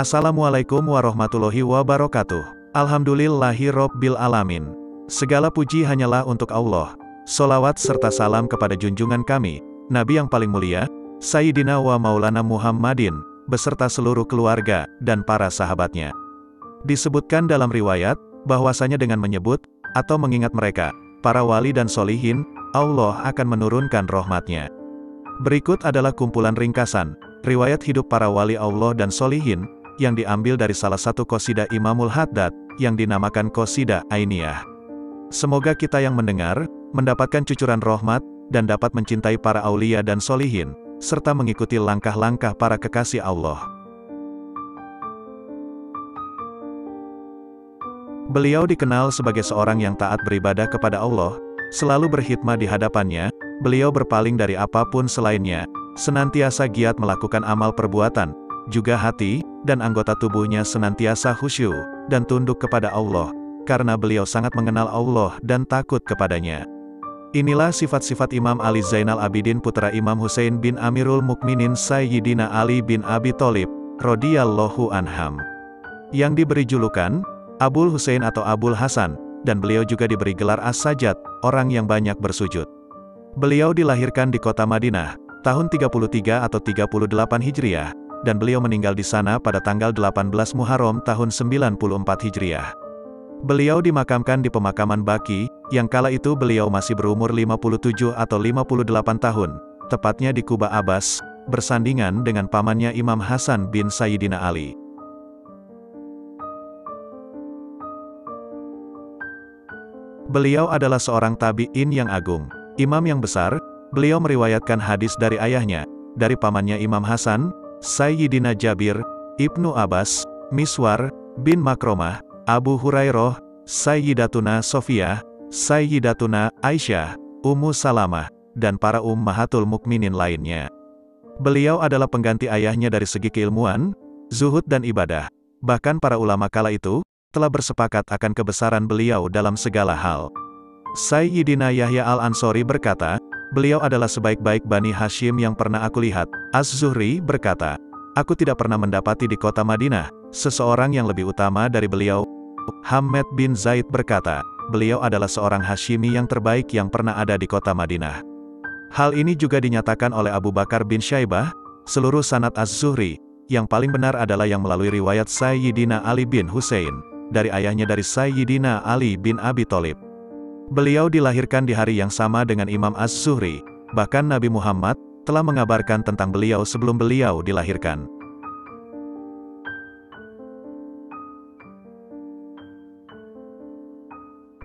Assalamualaikum warahmatullahi wabarakatuh. Alhamdulillahi Rabbil Alamin. Segala puji hanyalah untuk Allah. Solawat serta salam kepada junjungan kami, Nabi yang paling mulia, Sayyidina wa Maulana Muhammadin, beserta seluruh keluarga, dan para sahabatnya. Disebutkan dalam riwayat, bahwasanya dengan menyebut, atau mengingat mereka, para wali dan solihin, Allah akan menurunkan rahmatnya. Berikut adalah kumpulan ringkasan, riwayat hidup para wali Allah dan solihin, yang diambil dari salah satu kosida Imamul Haddad, yang dinamakan kosida Ainiyah. Semoga kita yang mendengar, mendapatkan cucuran rahmat, dan dapat mencintai para aulia dan solihin, serta mengikuti langkah-langkah para kekasih Allah. Beliau dikenal sebagai seorang yang taat beribadah kepada Allah, selalu berkhidmat di hadapannya, beliau berpaling dari apa pun selainnya, senantiasa giat melakukan amal perbuatan, juga hati, dan anggota tubuhnya senantiasa khusyuk, dan tunduk kepada Allah, karena beliau sangat mengenal Allah dan takut kepadanya. Inilah sifat-sifat Imam Ali Zainal Abidin putra Imam Hussein bin Amirul Mukminin Sayyidina Ali bin Abi Tholib, radhiyallahu anham. Yang diberi julukan, Abul Hussein atau Abul Hasan, dan beliau juga diberi gelar As-Sajjad, orang yang banyak bersujud. Beliau dilahirkan di kota Madinah, tahun 33 atau 38 Hijriah, dan beliau meninggal di sana pada tanggal 18 Muharram tahun 94 Hijriah. Beliau dimakamkan di pemakaman Baki, yang kala itu beliau masih berumur 57 atau 58 tahun, tepatnya di Kuba Abbas, bersandingan dengan pamannya Imam Hasan bin Sayyidina Ali. Beliau adalah seorang tabi'in yang agung, imam yang besar, beliau meriwayatkan hadis dari ayahnya, dari pamannya Imam Hasan, Sayyidina Jabir, Ibnu Abbas, Miswar, bin Makromah, Abu Hurairah, Sayyidatuna Sofia, Sayyidatuna Aisyah, Ummu Salamah, dan para ummahatul mukminin lainnya. Beliau adalah pengganti ayahnya dari segi keilmuan, zuhud dan ibadah. Bahkan para ulama kala itu, telah bersepakat akan kebesaran beliau dalam segala hal. Sayyidina Yahya Al-Ansori berkata, Beliau adalah sebaik-baik Bani Hashim yang pernah aku lihat. Az-Zuhri berkata, Aku tidak pernah mendapati di kota Madinah, seseorang yang lebih utama dari beliau. Hamad bin Zaid berkata, beliau adalah seorang Hashimi yang terbaik yang pernah ada di kota Madinah. Hal ini juga dinyatakan oleh Abu Bakar bin Syaibah, seluruh sanat Az-Zuhri, yang paling benar adalah yang melalui riwayat Sayyidina Ali bin Hussein, dari ayahnya dari Sayyidina Ali bin Abi Tholib. Beliau dilahirkan di hari yang sama dengan Imam Az-Zuhri, bahkan Nabi Muhammad telah mengabarkan tentang beliau sebelum beliau dilahirkan.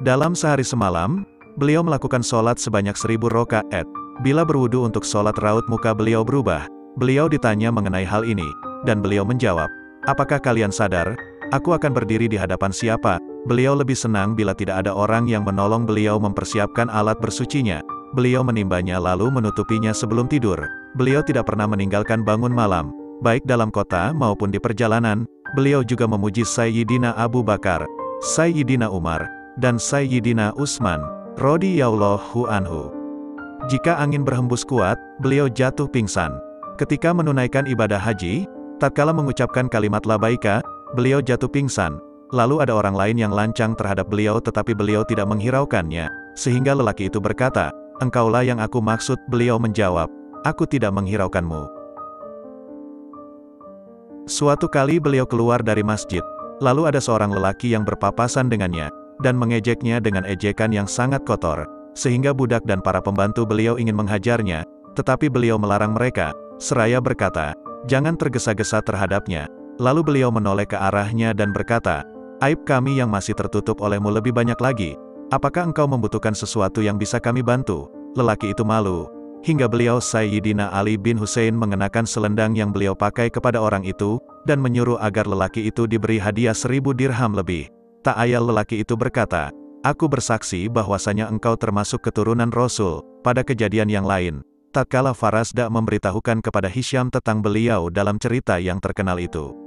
Dalam sehari semalam, beliau melakukan sholat sebanyak seribu rokaat. Bila berwudu untuk sholat raut muka beliau berubah, beliau ditanya mengenai hal ini, dan beliau menjawab, Apakah kalian sadar, aku akan berdiri di hadapan siapa, Beliau lebih senang bila tidak ada orang yang menolong beliau mempersiapkan alat bersucinya. Beliau menimbanya lalu menutupinya sebelum tidur. Beliau tidak pernah meninggalkan bangun malam, baik dalam kota maupun di perjalanan. Beliau juga memuji Sayyidina Abu Bakar, Sayyidina Umar, dan Sayyidina Utsman, radhiyallahu anhu. Jika angin berhembus kuat, beliau jatuh pingsan. Ketika menunaikan ibadah haji, tatkala mengucapkan kalimat labaika, beliau jatuh pingsan. Lalu ada orang lain yang lancang terhadap beliau tetapi beliau tidak menghiraukannya, sehingga lelaki itu berkata, Engkaulah yang aku maksud, beliau menjawab, Aku tidak menghiraukanmu. Suatu kali beliau keluar dari masjid, lalu ada seorang lelaki yang berpapasan dengannya, dan mengejeknya dengan ejekan yang sangat kotor, sehingga budak dan para pembantu beliau ingin menghajarnya, tetapi beliau melarang mereka, seraya berkata, jangan tergesa-gesa terhadapnya. Lalu beliau menoleh ke arahnya dan berkata, Aib kami yang masih tertutup olehmu lebih banyak lagi. Apakah engkau membutuhkan sesuatu yang bisa kami bantu? Lelaki itu malu. Hingga beliau Sayyidina Ali bin Hussein mengenakan selendang yang beliau pakai kepada orang itu, dan menyuruh agar lelaki itu diberi hadiah seribu dirham lebih. Tak ayal lelaki itu berkata, Aku bersaksi bahwasanya engkau termasuk keturunan Rasul, pada kejadian yang lain. Tatkala Farasda memberitahukan kepada Hisham tentang beliau dalam cerita yang terkenal itu.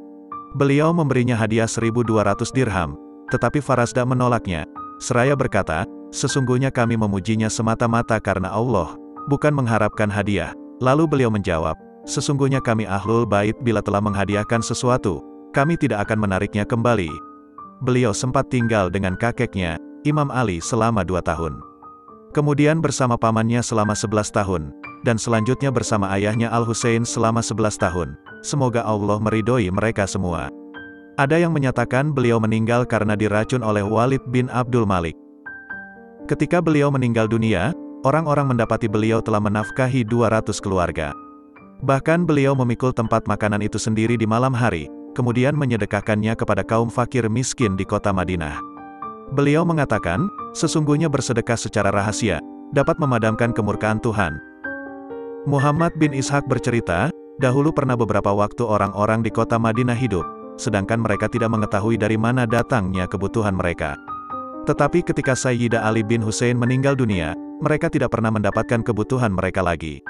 Beliau memberinya hadiah 1200 dirham, tetapi Farasda menolaknya. Seraya berkata, sesungguhnya kami memujinya semata-mata karena Allah, bukan mengharapkan hadiah. Lalu beliau menjawab, sesungguhnya kami ahlul bait bila telah menghadiahkan sesuatu, kami tidak akan menariknya kembali. Beliau sempat tinggal dengan kakeknya, Imam Ali selama dua tahun. Kemudian bersama pamannya selama 11 tahun, dan selanjutnya bersama ayahnya Al-Husain selama 11 tahun. Semoga Allah meridhoi mereka semua. Ada yang menyatakan beliau meninggal karena diracun oleh Walid bin Abdul Malik. Ketika beliau meninggal dunia, orang-orang mendapati beliau telah menafkahi 200 keluarga. Bahkan beliau memikul tempat makanan itu sendiri di malam hari, kemudian menyedekahkannya kepada kaum fakir miskin di kota Madinah. Beliau mengatakan, sesungguhnya bersedekah secara rahasia, dapat memadamkan kemurkaan Tuhan. Muhammad bin Ishak bercerita, dahulu pernah beberapa waktu orang-orang di kota Madinah hidup, sedangkan mereka tidak mengetahui dari mana datangnya kebutuhan mereka. Tetapi ketika Sayyidah Ali bin Hussein meninggal dunia, mereka tidak pernah mendapatkan kebutuhan mereka lagi.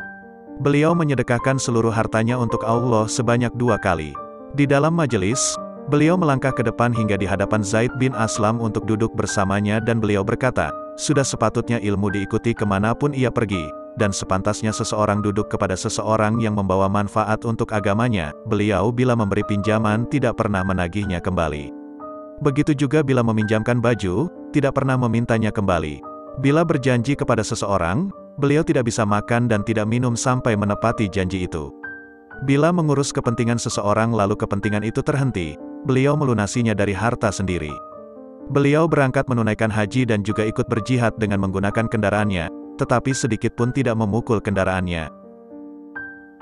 Beliau menyedekahkan seluruh hartanya untuk Allah sebanyak dua kali. Di dalam majelis, Beliau melangkah ke depan hingga di hadapan Zaid bin Aslam untuk duduk bersamanya dan beliau berkata, sudah sepatutnya ilmu diikuti ke mana pun ia pergi, dan sepantasnya seseorang duduk kepada seseorang yang membawa manfaat untuk agamanya, beliau bila memberi pinjaman tidak pernah menagihnya kembali. Begitu juga bila meminjamkan baju, tidak pernah memintanya kembali. Bila berjanji kepada seseorang, beliau tidak bisa makan dan tidak minum sampai menepati janji itu. Bila mengurus kepentingan seseorang lalu kepentingan itu terhenti, beliau melunasinya dari harta sendiri. Beliau berangkat menunaikan haji dan juga ikut berjihad dengan menggunakan kendaraannya, tetapi sedikit pun tidak memukul kendaraannya.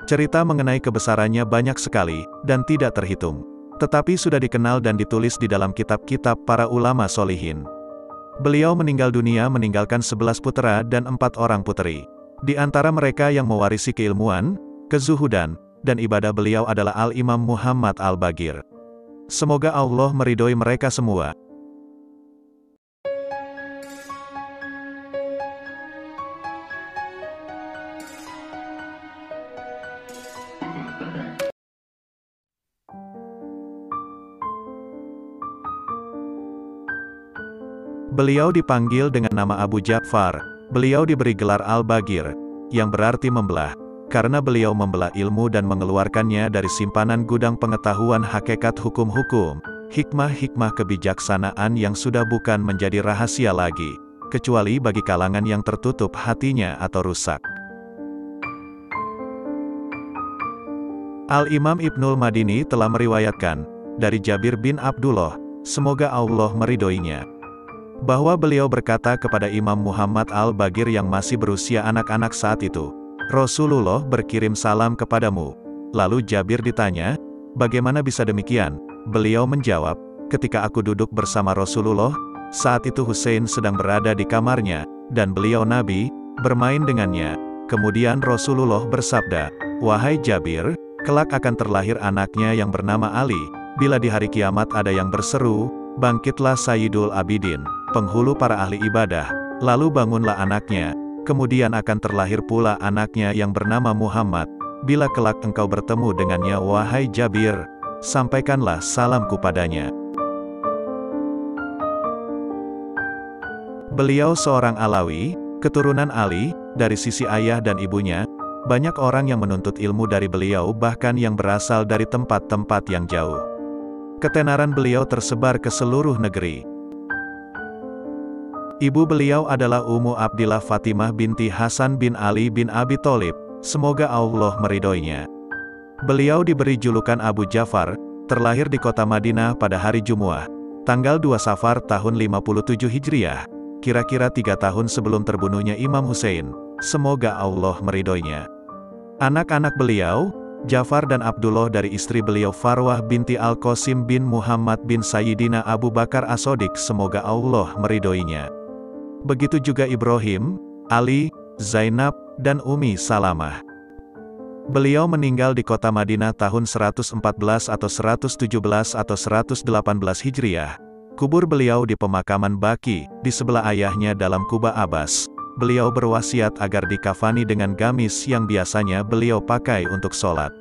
Cerita mengenai kebesarannya banyak sekali, dan tidak terhitung. Tetapi sudah dikenal dan ditulis di dalam kitab-kitab para ulama solihin. Beliau meninggal dunia meninggalkan sebelas putera dan empat orang puteri. Di antara mereka yang mewarisi keilmuan, kezuhudan, dan ibadah beliau adalah Al-Imam Muhammad Al-Bagir. Semoga Allah meridhoi mereka semua. Beliau dipanggil dengan nama Abu Ja'far. Beliau diberi gelar Al-Bagir, yang berarti membelah karena beliau membelah ilmu dan mengeluarkannya dari simpanan gudang pengetahuan hakikat hukum-hukum, hikmah-hikmah kebijaksanaan yang sudah bukan menjadi rahasia lagi, kecuali bagi kalangan yang tertutup hatinya atau rusak. Al-Imam Ibnul Madini telah meriwayatkan, dari Jabir bin Abdullah, semoga Allah meridoinya, bahwa beliau berkata kepada Imam Muhammad Al-Bagir yang masih berusia anak-anak saat itu, Rasulullah berkirim salam kepadamu. Lalu Jabir ditanya, bagaimana bisa demikian? Beliau menjawab, ketika aku duduk bersama Rasulullah, saat itu Hussein sedang berada di kamarnya, dan beliau Nabi, bermain dengannya. Kemudian Rasulullah bersabda, Wahai Jabir, kelak akan terlahir anaknya yang bernama Ali, bila di hari kiamat ada yang berseru, bangkitlah Sayyidul Abidin, penghulu para ahli ibadah, lalu bangunlah anaknya, kemudian akan terlahir pula anaknya yang bernama Muhammad. Bila kelak engkau bertemu dengannya wahai Jabir, sampaikanlah salamku padanya. Beliau seorang Alawi, keturunan Ali, dari sisi ayah dan ibunya, banyak orang yang menuntut ilmu dari beliau bahkan yang berasal dari tempat-tempat yang jauh. Ketenaran beliau tersebar ke seluruh negeri, Ibu beliau adalah Ummu Abdillah Fatimah binti Hasan bin Ali bin Abi Tholib. Semoga Allah meridhoinya. Beliau diberi julukan Abu Jafar, terlahir di kota Madinah pada hari Jumu'ah, tanggal 2 Safar tahun 57 Hijriah, kira-kira tiga tahun sebelum terbunuhnya Imam Hussein. Semoga Allah meridhoinya. Anak-anak beliau, Jafar dan Abdullah dari istri beliau Farwah binti Al-Qasim bin Muhammad bin Sayyidina Abu Bakar Asodik semoga Allah meridhoinya. Begitu juga Ibrahim, Ali, Zainab, dan Umi Salamah. Beliau meninggal di kota Madinah tahun 114 atau 117 atau 118 Hijriah. Kubur beliau di pemakaman Baki, di sebelah ayahnya dalam Kuba Abbas. Beliau berwasiat agar dikafani dengan gamis yang biasanya beliau pakai untuk sholat.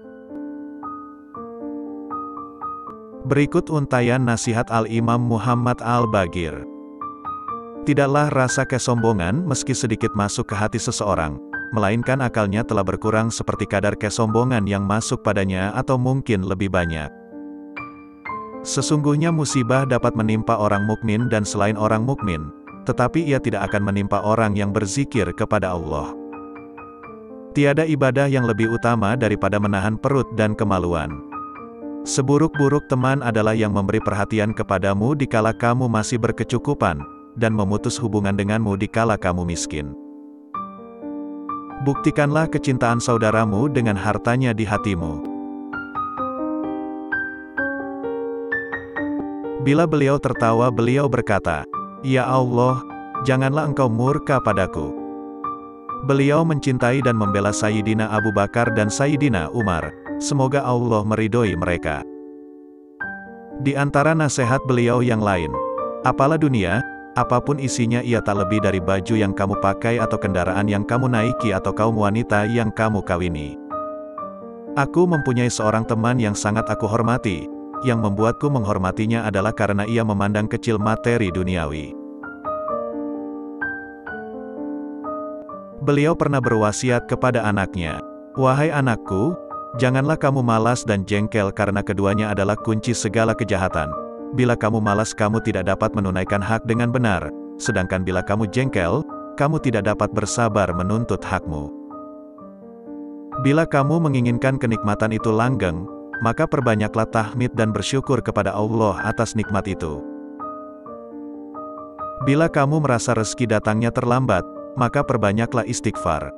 Berikut untayan nasihat Al-Imam Muhammad Al-Bagir. Tidaklah rasa kesombongan meski sedikit masuk ke hati seseorang, melainkan akalnya telah berkurang seperti kadar kesombongan yang masuk padanya atau mungkin lebih banyak. Sesungguhnya musibah dapat menimpa orang mukmin dan selain orang mukmin, tetapi ia tidak akan menimpa orang yang berzikir kepada Allah. Tiada ibadah yang lebih utama daripada menahan perut dan kemaluan. Seburuk-buruk teman adalah yang memberi perhatian kepadamu dikala kamu masih berkecukupan, dan memutus hubungan denganmu dikala kamu miskin. Buktikanlah kecintaan saudaramu dengan hartanya di hatimu. Bila beliau tertawa beliau berkata, Ya Allah, janganlah engkau murka padaku. Beliau mencintai dan membela Sayyidina Abu Bakar dan Sayyidina Umar, semoga Allah meridhoi mereka. Di antara nasihat beliau yang lain, apalah dunia, apa pun isinya ia tak lebih dari baju yang kamu pakai atau kendaraan yang kamu naiki atau kaum wanita yang kamu kawini. Aku mempunyai seorang teman yang sangat aku hormati, yang membuatku menghormatinya adalah karena ia memandang kecil materi duniawi. Beliau pernah berwasiat kepada anaknya, Wahai anakku, janganlah kamu malas dan jengkel karena keduanya adalah kunci segala kejahatan. Bila kamu malas kamu tidak dapat menunaikan hak dengan benar, sedangkan bila kamu jengkel, kamu tidak dapat bersabar menuntut hakmu. Bila kamu menginginkan kenikmatan itu langgeng, maka perbanyaklah tahmid dan bersyukur kepada Allah atas nikmat itu. Bila kamu merasa rezeki datangnya terlambat, maka perbanyaklah istighfar.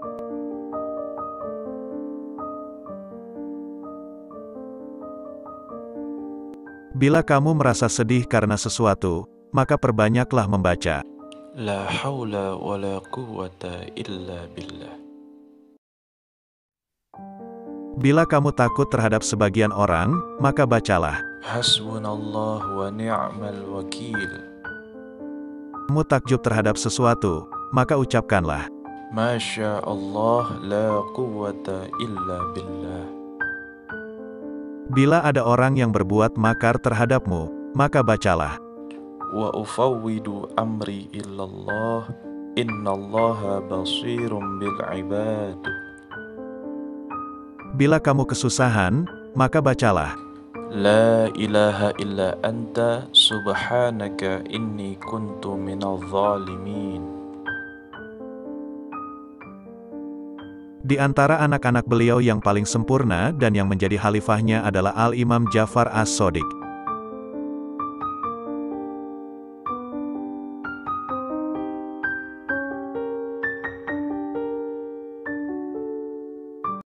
Bila kamu merasa sedih karena sesuatu, maka perbanyaklah membaca. La haula wa la quwwata illa billah. Bila kamu takut terhadap sebagian orang, maka bacalah. Hasbunallah wa ni'mal wakil. Kamu takjub terhadap sesuatu, maka ucapkanlah. Masya Allah la quwwata illa billah. Bila ada orang yang berbuat makar terhadapmu, maka bacalah. Wa ufawwidu amri illallah, innallaha basirum bil ibad. Bila kamu kesusahan, maka bacalah. La ilaha illa anta subhanaka inni kuntu minal zalimin. Di antara anak-anak beliau yang paling sempurna dan yang menjadi khalifahnya adalah Al-Imam Jafar As-Sodiq.